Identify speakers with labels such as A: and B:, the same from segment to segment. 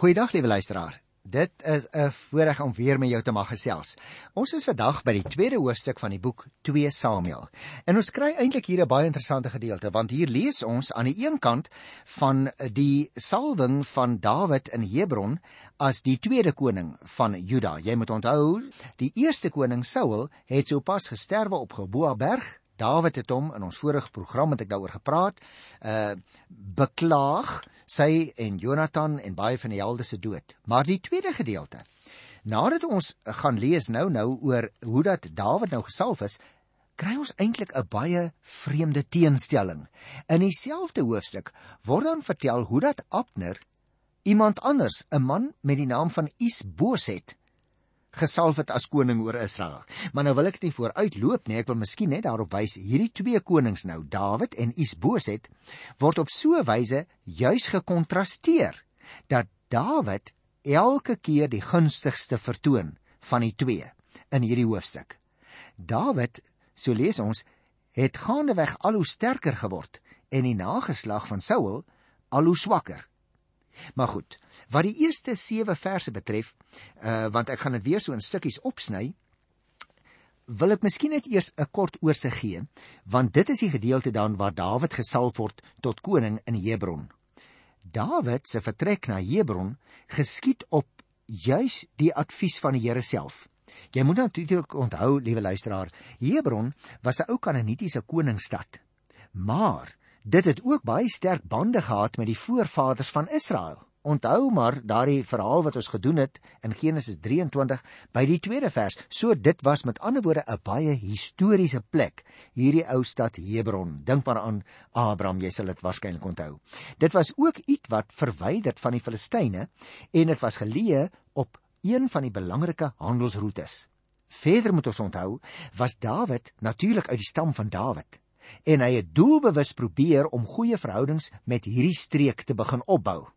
A: Goeiedag liewe luisteraar. Dit is 'n voorreg om weer met jou te mag gesels. Ons is vandag by die tweede hoofstuk van die boek 2 Samuel. En ons kry eintlik hier 'n baie interessante gedeelte want hier lees ons aan die een kant van die salwing van Dawid in Hebron as die tweede koning van Juda. Jy moet onthou, die eerste koning Saul het sopas gesterwe op Geboa berg. Dawid het hom in ons vorige program het ek daaroor gepraat, uh beklaag sy en Jonathan en baie van die helde se dood. Maar die tweede gedeelte. Nadat ons gaan lees nou nou oor hoe dat Dawid nou gesalf is, kry ons eintlik 'n baie vreemde teenstelling. In dieselfde hoofstuk word dan vertel hoe dat Abner iemand anders, 'n man met die naam van Isboset, gesalf het as koning oor Israel. Maar nou wil ek nie vooruitloop nie, ek wil miskien net daarop wys hierdie twee konings nou, Dawid en Isboset, word op so 'n wyse juis gekontrasteer dat Dawid elke keer die gunstigste vertoon van die twee in hierdie hoofstuk. Dawid, so lees ons, het gaandeweg al hoe sterker geword en die nageslag van Saul al hoe swakker. Maar goed, wat die eerste 7 verse betref, uh want ek gaan dit weer so in stukkies opsny, wil ek miskien net eers 'n kort oorsig gee, want dit is die gedeelte dan waar Dawid gesalf word tot koning in Hebron. Dawid se vertrek na Hebron geskied op juis die advies van die Here self. Jy moet natuurlik onthou, liewe luisteraar, Hebron was 'n ou Kanaanitiese koningsstad. Maar Dit het ook baie sterk bande gehad met die voorvaders van Israel. Onthou maar daardie verhaal wat ons gedoen het in Genesis 23 by die tweede vers. So dit was met ander woorde 'n baie historiese plek, hierdie ou stad Hebron. Dink maar aan Abraham, jy sal dit waarskynlik onthou. Dit was ook iets wat verwyderd van die Filistyne en dit was geleë op een van die belangrike handelsroetes. Verder moet ons onthou, was Dawid natuurlik uit die stam van Dawid en hy het doelbewus probeer om goeie verhoudings met hierdie streek te begin opbou.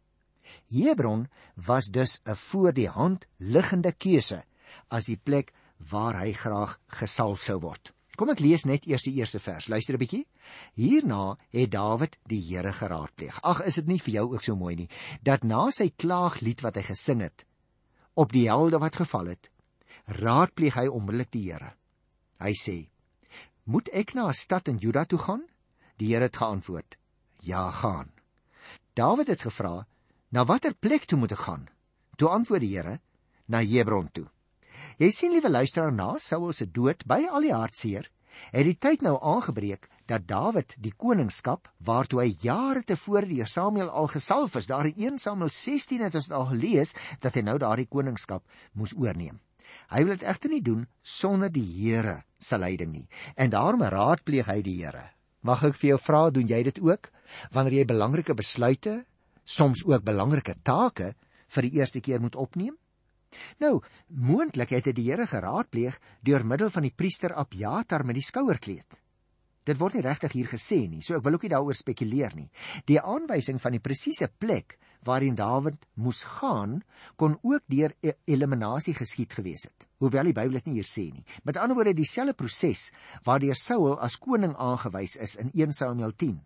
A: Hebron was dus 'n voor die hand liggende keuse as die plek waar hy graag gesalf sou word. Kom ek lees net eers die eerste vers. Luister 'n bietjie. Hierna het Dawid die Here geraadpleeg. Ag, is dit nie vir jou ook so mooi nie dat na sy klaaglied wat hy gesing het op die helde wat geval het, raadpleeg hy onmiddellik die Here. Hy sê: Moet ek na 'n stad in Juda toe gaan? Die Here het geantwoord: Ja, gaan. Dawid het gevra: Na watter plek toe moet ek gaan? Toe antwoord die Here: Na Hebron toe. Jy sien liewe luisteraar na Saul se dood by al die hartseer, het die tyd nou aangebreek dat Dawid die koningskap waartoe hy jare tevore deur Samuel al gesalf is, daar in 1 Samuel 16 het ons al gelees dat hy nou daardie koningskap moes oorneem. Hy wil dit egter nie doen sonder die Here se leiding nie. En daarom raadpleeg hy die Here. Mag ek vir jou vra, doen jy dit ook wanneer jy belangrike besluite, soms ook belangrike take vir die eerste keer moet opneem? Nou, moontlik het hy die Here geraadpleeg deur middel van die priester Abjatar met die skouerkleed. Dit word nie regtig hier gesê nie, so ek wil ook nie daaroor spekuleer nie. Die aanwysing van die presiese plek waarheen Dawid moes gaan, kon ook deur e- eliminasie geskied gewees het. Hoewel die Bybel dit nie hier sê nie. Met ander woorde dieselfde proses waardeur Saul as koning aangewys is in 1 Samuel 10.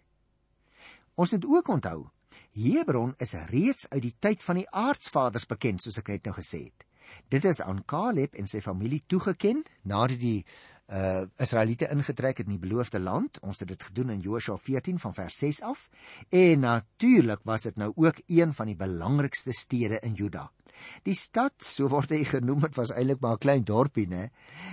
A: Ons moet ook onthou, Hebron is reeds uit die tyd van die aardsvaders bekend, soos ek net nou gesê het. Dit is aan Caleb en sy familie toegeken nadat die uh Israeliete ingetrek het in die beloofde land. Ons het dit gedoen in Josua 14 van vers 6 af. En natuurlik was dit nou ook een van die belangrikste stede in Juda. Die stad, so word hy genoem, was eintlik maar 'n klein dorpie, né?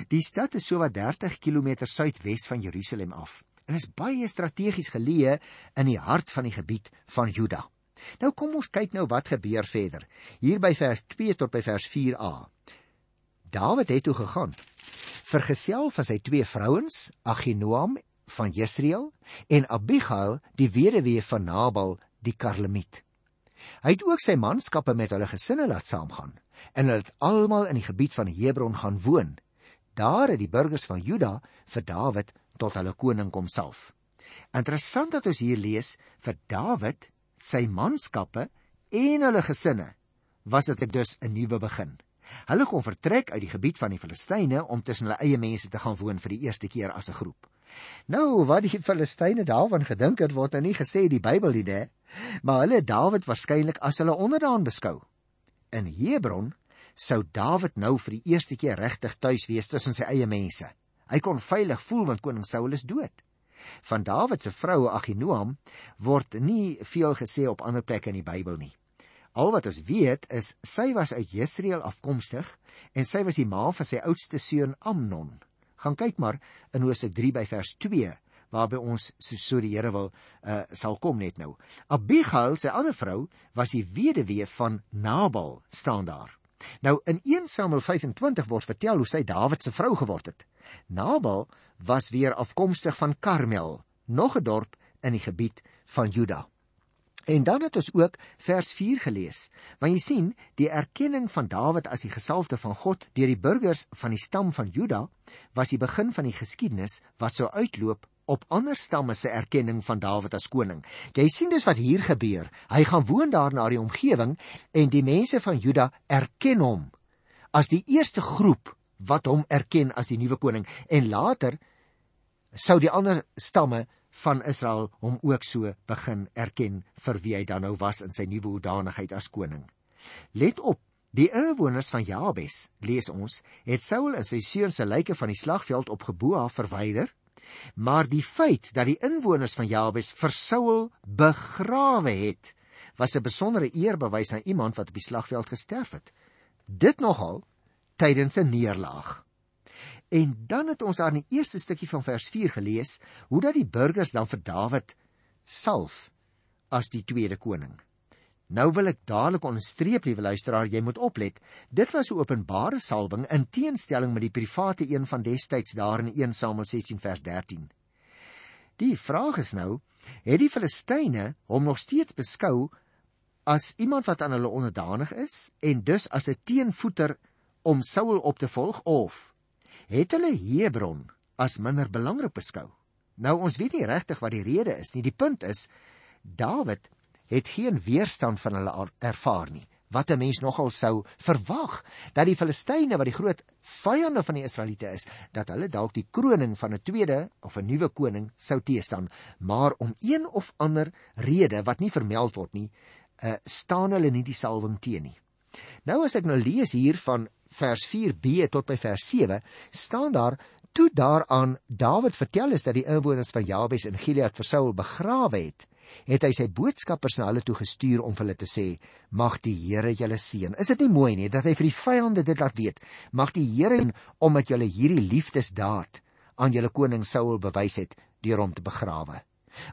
A: Die stad is so wat 30 km suidwes van Jerusalem af en is baie strategies geleë in die hart van die gebied van Juda. Nou kom ons kyk nou wat gebeur verder. Hier by vers 2 tot by vers 4a. Dawid het toe gegaan vergesel van sy twee vrouens, Aginoam van Jesreel en Abigail, die weduwee van Nabal die Karlemiet. Hy het ook sy manskappe met hulle gesinne laat saamgaan en hulle het almal in die gebied van Hebron gaan woon. Daar het die burgers van Juda vir Dawid tot hulle koning kom salf. Interessant dat ons hier lees vir Dawid, sy manskappe en hulle gesinne was dit dus 'n nuwe begin. Hulle kon vertrek uit die gebied van die Filistyne om tussen hulle eie mense te gaan woon vir die eerste keer as 'n groep. Nou, wat die Filistyne daarvan gedink het, word nou nie gesê die Bybel nie, hè? Maar hulle het Dawid waarskynlik as hulle onderdaan beskou. in Hebron sou Dawid nou vir die eerste keer regtig tuis wees tussen sy eie mense. Hy kon veilig voel want koning Saul is dood. Van Dawid se vrou Aginoam word nie veel gesê op ander plekke in die Bybel nie. Al wat ons weet is sy was uit Jesreel afkomstig en sy was die ma van sy oudste seun Amnon. Gaan kyk maar in Hosea 3 by vers 2 waarby ons so, so die Here wil uh, sal kom net nou. Abigail, sy ander vrou, was die weduwee van Nabal staan daar. Nou in 1 Samuel 25 word vertel hoe sy Dawid se vrou geword het. Nabal was weer afkomstig van Karmel, nog 'n dorp in die gebied van Juda. En dan het ons ook vers 4 gelees. Want jy sien, die erkenning van Dawid as die gesalfde van God deur die burgers van die stam van Juda was die begin van die geskiedenis wat sou uitloop op ander stamme se erkenning van Dawid as koning. Jy sien dus wat hier gebeur. Hy gaan woon daar na die omgewing en die mense van Juda erken hom as die eerste groep wat hom erken as die nuwe koning en later sou die ander stamme van Israel hom ook so begin erken vir wie hy dan nou was in sy nuwe hoedanigheid as koning. Let op, die inwoners van Jabes, lees ons, het Saul en sy seuns se lyke van die slagveld op Geboa verwyder, maar die feit dat die inwoners van Jabes vir Saul begrawe het, was 'n besondere eerbewys aan iemand wat op die slagveld gesterf het. Dit nogal tydens 'n neerlaag. En dan het ons daar in die eerste stukkie van vers 4 gelees hoe dat die burgers dan vir Dawid salf as die tweede koning. Nou wil ek dadelik onderstreep, liewe luisteraar, jy moet oplet. Dit was 'n openbare salwing in teenstelling met die private een van destyds daar in 1 Samuel 16 vers 13. Die vraag is nou, het die Filistyne hom nog steeds beskou as iemand wat aan hulle onderdanig is en dus as 'n teenvoeter om Saul op te volg of het hulle Hebron as minder belangrik beskou. Nou ons weet nie regtig wat die rede is nie. Die punt is Dawid het geen weerstand van hulle ervaar nie. Wat 'n mens nogal sou verwag dat die Filistyne wat die groot vyande van die Israeliete is, dat hulle dalk die kroning van 'n tweede of 'n nuwe koning sou teestaan, maar om een of ander rede wat nie vermeld word nie, uh, staan hulle nie die salwing teen nie. Nou as ek nou lees hier van vers 4b tot by vers 7 staan daar toe daaraan Dawid vertel is dat die inwoners van Jabes in Gilead vir Saul begrawe het het hy sy boodskappers na hulle toe gestuur om vir hulle te sê mag die Here julle seën is dit nie mooi nie dat hy vir die vyande dit laat weet? Mag die Here omdat julle hierdie liefdesdaad aan julle koning Saul bewys het deur hom te begrawe.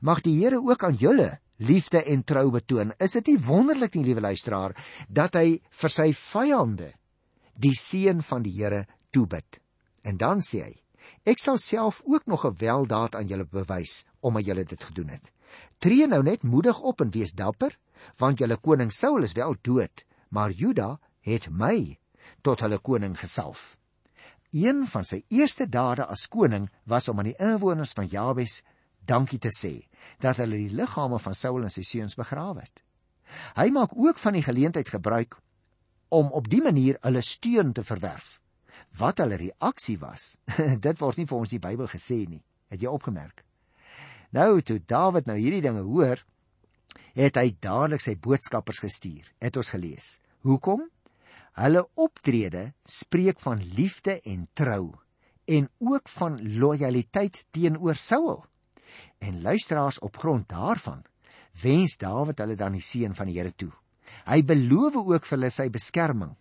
A: Mag die Here ook aan julle liefde en trou betoon. Is dit nie wonderlik nie liewe luisteraar dat hy vir sy vyande die seën van die Here toebid. En dan sê hy: Ek sal self ook nog 'n weldaad aan julle bewys omdat julle dit gedoen het. Tree nou net moedig op en wees dapper, want julle koning Saul is wel dood, maar Juda het my tot hulle koning gesalf. Een van sy eerste dade as koning was om aan die inwoners van Jabes dankie te sê dat hulle die liggame van Saul en sy seuns begrawe het. Hy maak ook van die geleentheid gebruik om op die manier hulle steun te verwerf. Wat hulle reaksie was, dit word nie vir ons die Bybel gesê nie. Het jy opgemerk? Nou toe Dawid nou hierdie dinge hoor, het hy dadelik sy boodskappers gestuur. Het ons gelees. Hoekom? Hulle optrede spreek van liefde en trou en ook van lojaliteit teenoor Saul. En luisteraars op grond daarvan wens Dawid hulle dan die seën van die Here toe. Hy beloof ook vir hulle sy beskerming.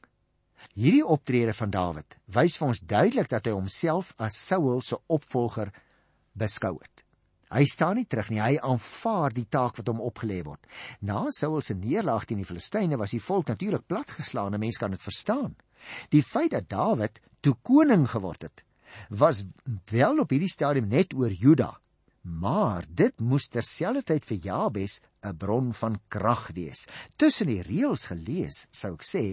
A: Hierdie optrede van Dawid wys vir ons duidelik dat hy homself as Saul se opvolger beskou het. Hy staan nie terug nie, hy aanvaar die taak wat hom opgelê word. Na Saul se neerlaag teen die Filistyne was die volk natuurlik platgeslaan, mense kan dit verstaan. Die feit dat Dawid toe koning geword het, was wel op hierdie stadium net oor Juda, Maar dit moes terselfdertyd vir Jabes 'n bron van krag wees. Tussen die reëls gelees, sou ek sê,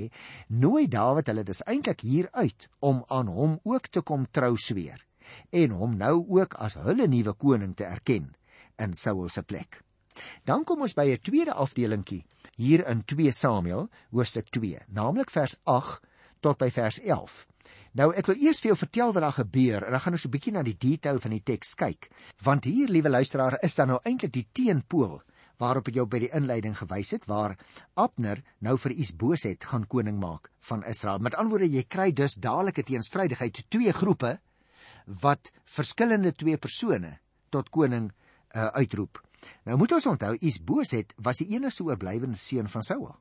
A: nooi Dawid hulle dus eintlik hier uit om aan hom ook te kom trou sweer en hom nou ook as hulle nuwe koning te erken in Saul se plek. Dan kom ons by 'n tweede afdelingkie hier in 2 Samuel hoofstuk 2, naamlik vers 8 tot by vers 11. Nou ek wil eers vir jou vertel wat daar gebeur en dan gaan ons 'n bietjie na die detail van die teks kyk. Want hier, liewe luisteraar, is dan nou eintlik die teenpool waarop ek jou by die inleiding gewys het waar Abner nou vir Isboset gaan koning maak van Israel. Met ander woorde, jy kry dus dadelik 'n teenstrydigheid, twee groepe wat verskillende twee persone tot koning uh, uitroep. Nou moet ons onthou Isboset was die enigste oorblywende seun van Saul.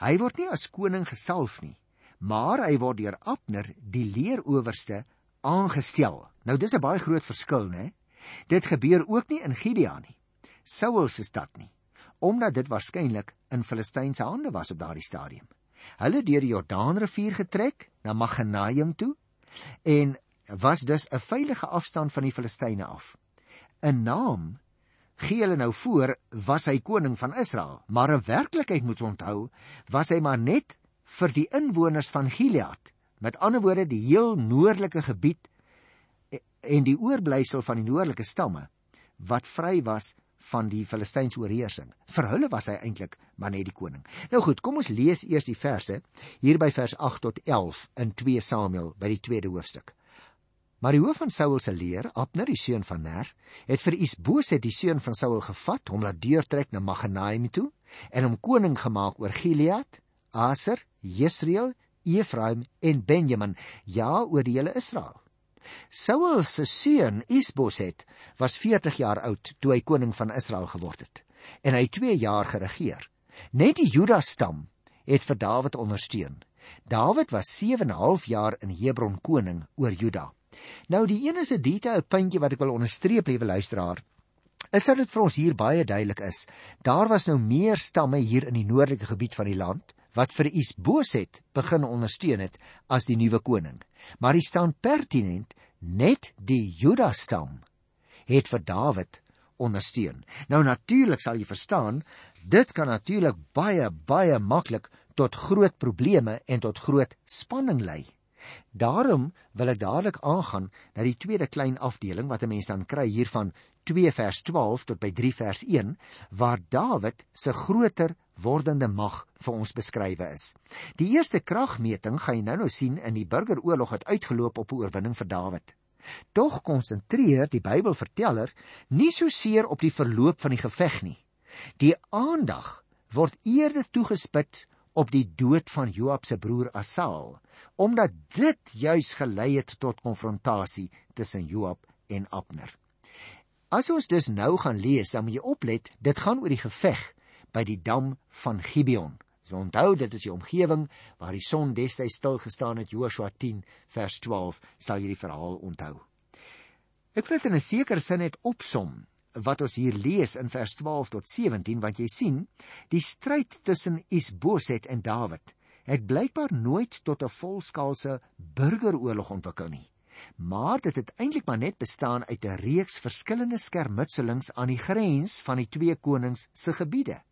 A: Hy word nie as koning gesalf nie, maar hy word deur Abner, die leeroowerste, aangestel. Nou dis 'n baie groot verskil, né? Dit gebeur ook nie in Gibea nie. Saul se stad nie, omdat dit waarskynlik in Filistynse hande was op daardie stadium. Hulle deur die Jordaanrivier getrek na Maganaim toe en was dus 'n veilige afstand van die Filistyne af. 'n Naam gee hulle nou voor was hy koning van Israel, maar in werklikheid moet onthou, was hy maar net vir die inwoners van Gilead, met ander woorde die heel noordelike gebied en die oorblysel van die noordelike stamme wat vry was van die Filistynse oorheersing. Vir hulle was hy eintlik maar net die koning. Nou goed, kom ons lees eers die verse hier by vers 8 tot 11 in 2 Samuel by die tweede hoofstuk. Maar die hoof van Saul se leer, Abner die seun van Ner, het vir Isboset die seun van Saul gevat, hom laat deurtrek na Maganaim toe en hom koning gemaak oor Gilead, Aser, Jesreel, Efraim en Benjamin, ja oor die hele Israel. Saul se seun Isboset was 40 jaar oud toe hy koning van Israel geword het en hy 2 jaar geregeer. Net die Juda stam het vir Dawid ondersteun. Dawid was 7 en 'n half jaar in Hebron koning oor Juda. Nou die enigste detail puntjie wat ek wil onderstreep, liewe luisteraar, is dat dit vir ons hier baie duidelik is. Daar was nou meer stamme hier in die noordelike gebied van die land wat vir Isboset begin ondersteun het as die nuwe koning. Maar die staan pertinent net die Juda stam het vir Dawid ondersteun. Nou natuurlik sal jy verstaan, dit kan natuurlik baie baie maklik tot groot probleme en tot groot spanning lei. Daarom wil ek dadelik aangaan na die tweede klein afdeling wat 'n mens dan kry hier van 2 vers 12 tot by 3 vers 1 waar Dawid se groter wordende mag vir ons beskrywe is. Die eerste kragmeting gaan jy nou-nou sien in die burgeroorlog het uitgeloop op 'n oorwinning vir Dawid. Tog konsentreer die Bybelverteller nie so seer op die verloop van die geveg nie. Die aandag word eerder toegespit op die dood van Joab se broer Asal, omdat dit juis gelei het tot konfrontasie tussen Joab en Abner. As ons dus nou gaan lees, dan moet jy oplet, dit gaan oor die geveg by die dam van Gibeon. So onthou, dit is die omgewing waar die son destyds stil gestaan het, Joshua 10 vers 12, sal jy die verhaal onthou. Ek wil dit in 'n sekere sin net opsom wat ons hier lees in vers 12 tot 17 want jy sien die stryd tussen Isboset en Dawid het blykbaar nooit tot 'n volskaalse burgeroorlog ontwikkel nie maar dit het eintlik maar net bestaan uit 'n reeks verskillende skermutselings aan die grens van die twee konings se gebiede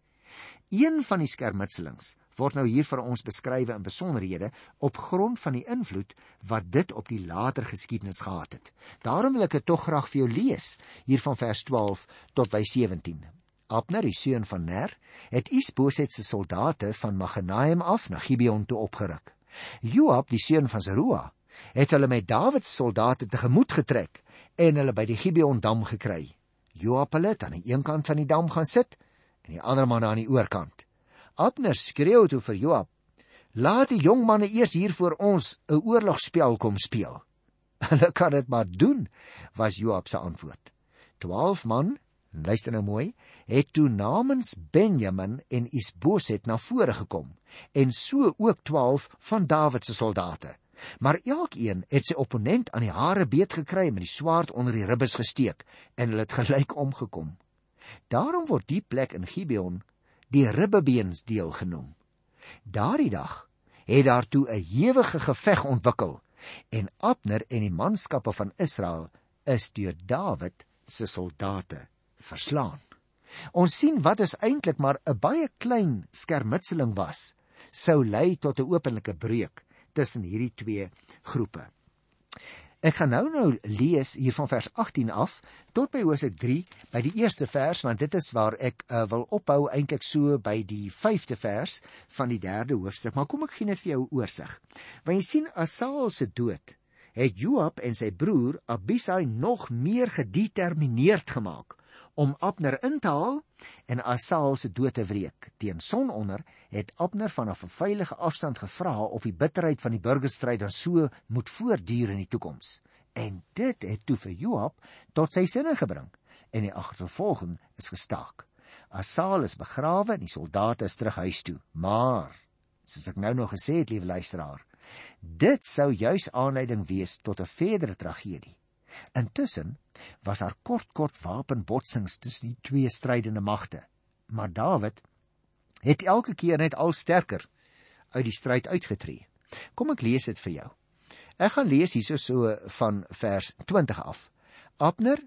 A: een van die skermutselings word nou hier vir ons beskrywe in besonderhede op grond van die invloed wat dit op die later geskiedenis gehad het. Daarom wil ek dit tog graag vir jou lees hier van vers 12 tot by 17. Abner, die seun van Ner, het Isboset se soldate van Maganaim af na Gibeon toe opgeruk. Joab, die seun van Zeruah, het hulle met Dawid se soldate tegemoet getrek en hulle by die Gibeon dam gekry. Joab het aan die een kant van die dam gaan sit en die ander man aan die oorkant. Abner skreeu toe vir Joab: "Laat die jong manne eers hier voor ons 'n oorlogspel kom speel." "Hulle kan dit maar doen," was Joab se antwoord. 12 man, luister nou mooi, het toe namens Benjamin en Isboset na vore gekom en so ook 12 van Dawid se soldate. Maar elkeen het sy opponent aan die hare beet gekry met die swaard onder die ribbes gesteek en hulle het gelyk omgekom. Daarom word die plek in Gibeon die ribbebeensdeel genoem. Daardie dag het daar toe 'n ewige geveg ontwikkel en Abner en die manskappe van Israel is deur Dawid se soldate verslaan. Ons sien wat is eintlik maar 'n baie klein skermutseling was, sou lei tot 'n openlike breuk tussen hierdie twee groepe. Ek gaan nou nou lees hier van vers 18 af tot by Hosea 3 by die eerste vers want dit is waar ek uh, wil ophou eintlik so by die 5de vers van die 3de hoofstuk maar kom ek gee net vir jou 'n oorsig. Want jy sien Asael se dood het Joab en sy broer Abisai nog meer gedetermineerd gemaak om Abner in te haal en Asael se dood te wreek. Teen sononder het Abner vanaf 'n veilige afstand gevra of die bitterheid van die burgerstryd dan so moet voortduur in die toekoms. En dit het toe vir Joab tot sy sinne gebring en die agtervolging is gestaak. Asael is begrawe en die soldate is terug huis toe. Maar soos ek nou nog gesê het, liewe luisteraar, dit sou juis aanleiding wees tot 'n verdere tragedie. Intussen was daar kort kort wapenbotsings tussen die twee strydende magte. Maar Dawid het elke keer net al sterker uit die stryd uitgetree. Kom ek lees dit vir jou. Ek gaan lees hierso so van vers 20 af. Abner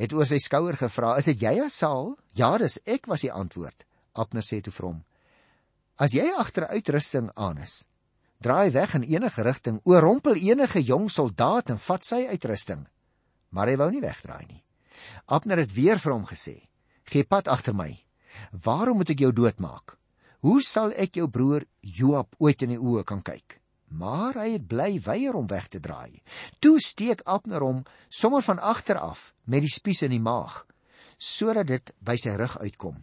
A: het oor sy skouer gevra: "Is dit jy, Asaal?" "Ja, dis ek," was die antwoord. Abner sê toe vir hom: "As jy agter uitrusting aan is, draai weg in enige rigting, oorrompel enige jong soldaat en vat sy uitrusting." Maar hy wou nie wegdraai nie. Abner het weer vir hom gesê: "Gee pad agter my. Waarom moet ek jou doodmaak? Hoe sal ek jou broer Joab ooit in die oë kan kyk?" Maar hy het bly weier om weg te draai. Toe steek Abner hom sommer van agter af met die spies in die maag, sodat dit by sy rug uitkom.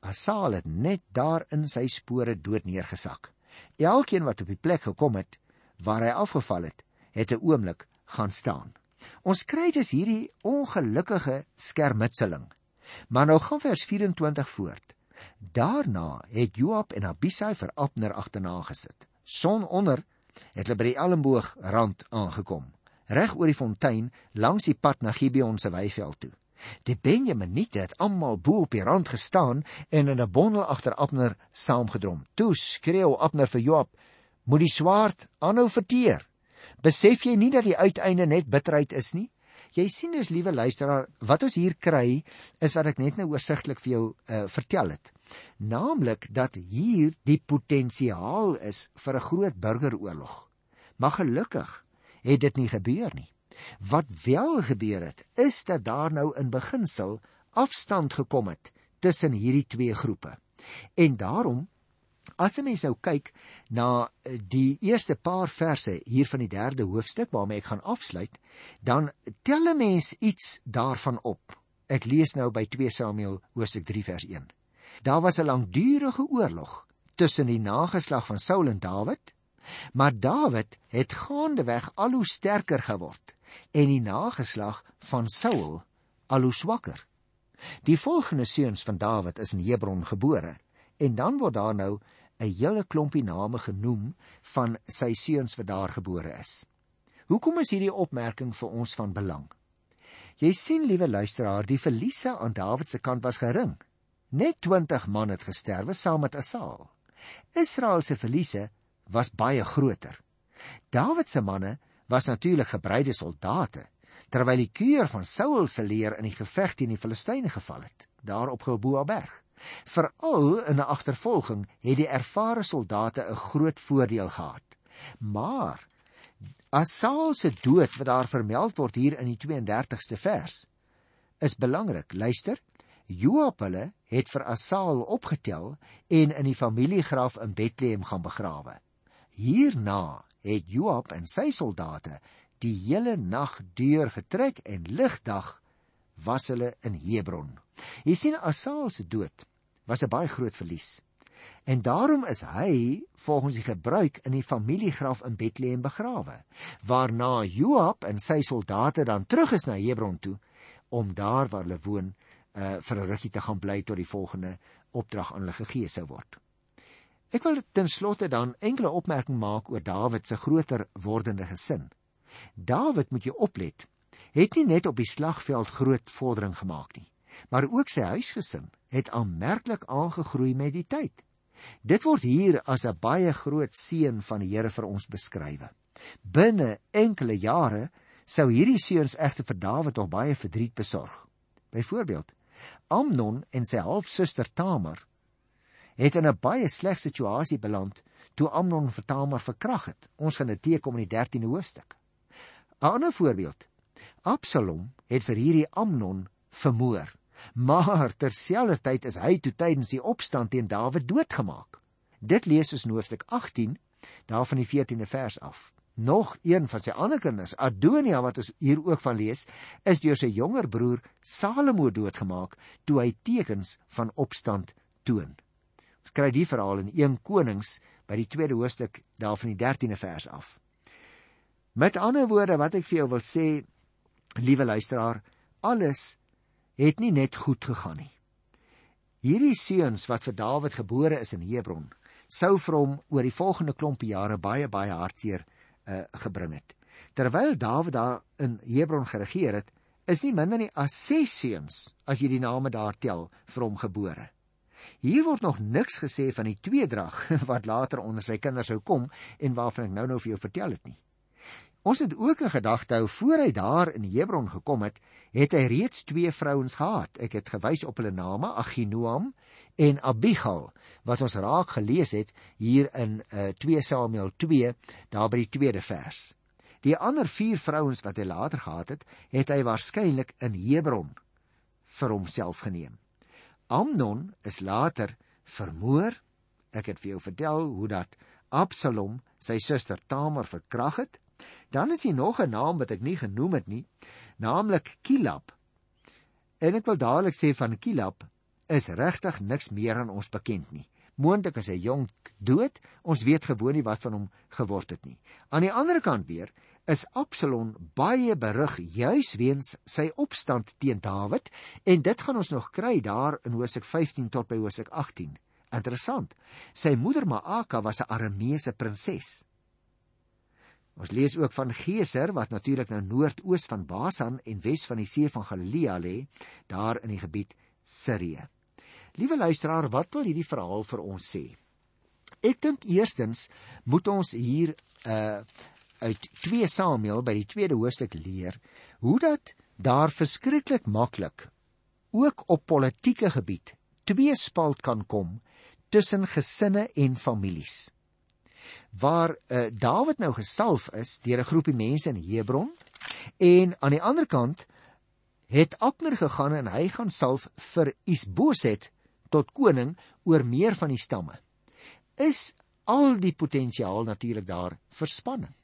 A: Asaal het net daar in sy spore dood neergesak. Elkeen wat op die plek gekom het waar hy afgeval het, het 'n oomblik gaan staan. Ons kry dus hierdie ongelukkige skermutseling. Maar nou gaan vers 24 voort. Daarna het Joab en Abisai vir Abner agterna gesit. Son onder het hulle by die Elmboog rand aangekom, reg oor die fontein langs die pad na Gibeon se weiveld toe. Die Benjaminiete het almal bo op die rand gestaan en in 'n bondel agter Abner saamgedrom. Toe skreeu Abner vir Joab: "Moet die swaard aanhou verteer." Besef jy nie dat die uiteinde net bitterheid is nie? Jy sien dus liewe luisteraar, wat ons hier kry is wat ek net nou oorsigtelik vir jou uh, vertel het. Naamlik dat hier die potensiaal is vir 'n groot burgeroorlog. Maar gelukkig het dit nie gebeur nie. Wat wel gebeur het, is dat daar nou in beginsel afstand gekom het tussen hierdie twee groepe. En daarom As 'n mens nou kyk na eh, die eerste paar verse hier van die 3de hoofstuk waarmee ek gaan afsluit, dan tel 'n mens iets daarvan op. Ek lees nou by 2 Samuel hoofstuk 3 vers 1. Daar was 'n langdurige oorlog tussen die nageslag van Saul en Dawid, maar Dawid het gaandeweg al hoe sterker geword en die nageslag van Saul al hoe swakker. Die volgende seuns van Dawid is in Hebron gebore en dan word daar nou 'n hele klompie name genoem van sy seuns wat daar gebore is. Hoekom is hierdie opmerking vir ons van belang? Jy sien, liewe luisteraar, die verliese aan Dawid se kant was gering. Net 20 man het gesterwe saam met Asaal. Israel se verliese was baie groter. Dawid se manne was natuurlik gebreide soldate, terwyl die keur van Saul se leer in die geveg teen die Filistyne geval het, daar op Gilboa berg. Veral in 'n agtervolging het die ervare soldate 'n groot voordeel gehad. Maar Asaal se dood wat daar vermeld word hier in die 32ste vers is belangrik. Luister. Joab hulle het vir Asaal opgetel en in die familiegraf in Bethlehem gaan begrawe. Hierna het Joab en sy soldate die hele nag deur getrek en ligdag was hulle in Hebron. Jy sien Asaal se dood was 'n baie groot verlies. En daarom is hy volgens die gebruik in die familiegraf in Bethlehem begrawe, waarna Joab en sy soldate dan terug is na Hebron toe om daar waar hulle woon uh, vir 'n rukkie te gaan bly tot die volgende opdrag aan hulle gegee sou word. Ek wil ten slotte dan enkele opmerking maak oor Dawid se groter wordende gesin. Dawid moet jy oplet, het nie net op die slagveld groot vordering gemaak nie maar ook sy huisgesin het aanmerklik aangegroei met die tyd. Dit word hier as 'n baie groot seën van die Here vir ons beskryf. Binne enkele jare sou hierdie seuns egter vir Dawid nog baie verdriet besorg. Byvoorbeeld, Amnon en sy halfsuster Tamar het in 'n baie sleg situasie beland toe Amnon vir Tamar verkrag het. Ons gaan dit teekom in die 13de hoofstuk. 'n Ander voorbeeld. Absalom het vir hierdie Amnon vermoor. Maar terselfdertyd is hy toe tydens die opstand teen Dawid doodgemaak. Dit lees ons in hoofstuk 18 daar van die 14de vers af. Nog een van sy ander kinders, Adonia wat ons hier ook van lees, is deur sy jonger broer Salomo doodgemaak toe hy tekens van opstand toon. Ons kry die verhaal in 1 Konings by die tweede hoofstuk daar van die 13de vers af. Met ander woorde wat ek vir jou wil sê, liewe luisteraar, alles het nie net goed gegaan nie. Hierdie seuns wat vir Dawid gebore is in Hebron, sou vir hom oor die volgende klompie jare baie baie hartseer uh, gebring het. Terwyl Dawid daar in Hebron geregeer het, is nie minder nie as 6 seuns as jy die name daar tel vir hom gebore. Hier word nog niks gesê van die tweedrag wat later onder sy kinders sou kom en waarvan ek nou nou vir jou vertel het nie. Ons het ook 'n gedagte hou voor hy daar in Hebron gekom het, het hy reeds twee vrouens gehad. Ek het gewys op hulle name, Aginoam en Abigail, wat ons raak gelees het hier in uh, eh, 2 Samuel 2, daar by die tweede vers. Die ander vier vrouens wat hy later gehad het, het hy waarskynlik in Hebron vir homself geneem. Amnon is later vermoor. Ek het vir jou vertel hoe dat Absalom sy suster Tamar verkrag het Dan is hier nog 'n naam wat ek nie genoem het nie, naamlik Kilab. En ek wil dadelik sê van Kilab is regtig niks meer aan ons bekend nie. Moontlik is hy jonk dood, ons weet gewoon nie wat van hom geword het nie. Aan die ander kant weer is Absalom baie berug juis weens sy opstand teen Dawid en dit gaan ons nog kry daar in Hosea 15 tot by Hosea 18. Interessant. Sy moeder Maaka was 'n Arameese prinses. Ons lees ook van Geser wat natuurlik nou noordoos van Basan en wes van die see van Galilea lê, daar in die gebied Sirië. Liewe luisteraar, wat wil hierdie verhaal vir ons sê? Ek dink eerstens moet ons hier uh uit 2 Samuel by die tweede hoofstuk leer hoe dat daar verskriklik maklik ook op politieke gebied twee spalt kan kom tussen gesinne en families waar uh, Dawid nou gesalf is deur 'n groepie mense in Hebron en aan die ander kant het Abner gegaan en hy gaan salf vir Isboset tot koning oor meer van die stamme. Is al die potensiaal natuurlik daar vir spanning.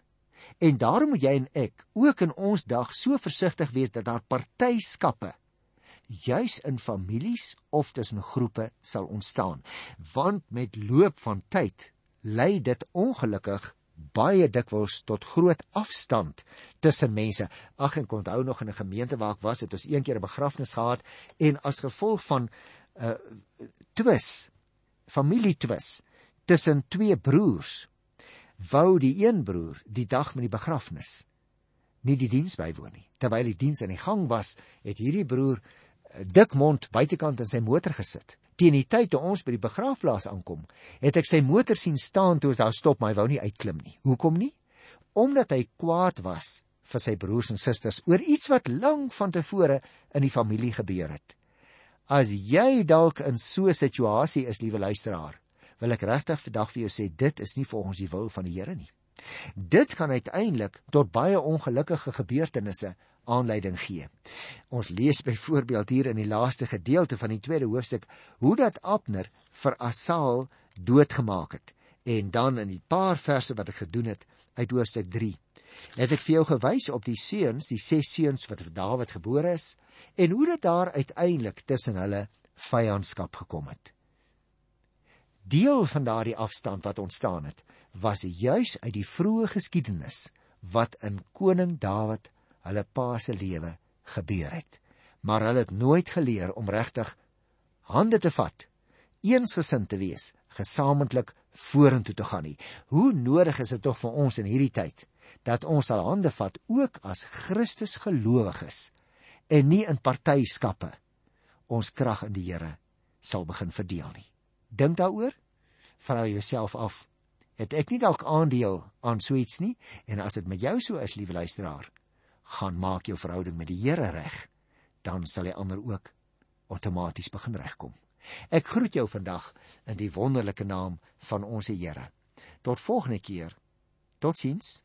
A: En daarom moet jy en ek ook in ons dag so versigtig wees dat daar partyskappe juis in families of tussen groepe sal ontstaan want met loop van tyd lei dit ongelukkig baie dikwels tot groot afstand tussen mense. Ag en onthou nog in 'n gemeente waar ek was, het ons een keer 'n begrafnis gehad en as gevolg van 'n uh, twis, familietwis tussen twee broers, wou die een broer die dag met die begrafnis nie die diens bywoon nie. Terwyl die diens aan die gang was, het hierdie broer uh, dik mond buitekant in sy motor gesit teen die tyd toe ons by die begrafplaas aankom, het ek sy motor sien staan toe ons daar stop, maar hy wou nie uitklim nie. Hoekom nie? Omdat hy kwaad was vir sy broers en susters oor iets wat lank van tevore in die familie gebeur het. As jy dalk in so 'n situasie is, liewe luisteraar, wil ek regtig vandag vir jou sê dit is nie volgens die wil van die Here nie. Dit kan uiteindelik tot baie ongelukkige gebeurtenisse aanleiding gee. Ons lees byvoorbeeld hier in die laaste gedeelte van die tweede hoofstuk hoe dat Abner vir Asaal doodgemaak het en dan in die paar verse wat ek gedoen het uit hoofstuk 3 het ek vir jou gewys op die seuns, die ses seuns wat vir Dawid gebore is en hoe dit daar uiteindelik tussen hulle vyandskap gekom het. Deel van daardie afstand wat ontstaan het, was juis uit die vroeë geskiedenis wat in koning Dawid hulle pa se lewe gebeur het. Maar hulle het nooit geleer om regtig hande te vat, eensgesind te wees, gesamentlik vorentoe te gaan nie. Hoe nodig is dit tog vir ons in hierdie tyd dat ons al hande vat ook as Christus gelowiges en nie in partyskappe ons krag in die Here sal begin verdeel nie. Dink daaroor. Vra jouself af, het ek nie dalk aandeel aan so iets nie en as dit met jou so is, liewe luisteraar, gaan maak jou verhouding met die Here reg, dan sal die ander ook outomaties begin regkom. Ek groet jou vandag in die wonderlike naam van ons Here. Tot volgende keer. Totsiens.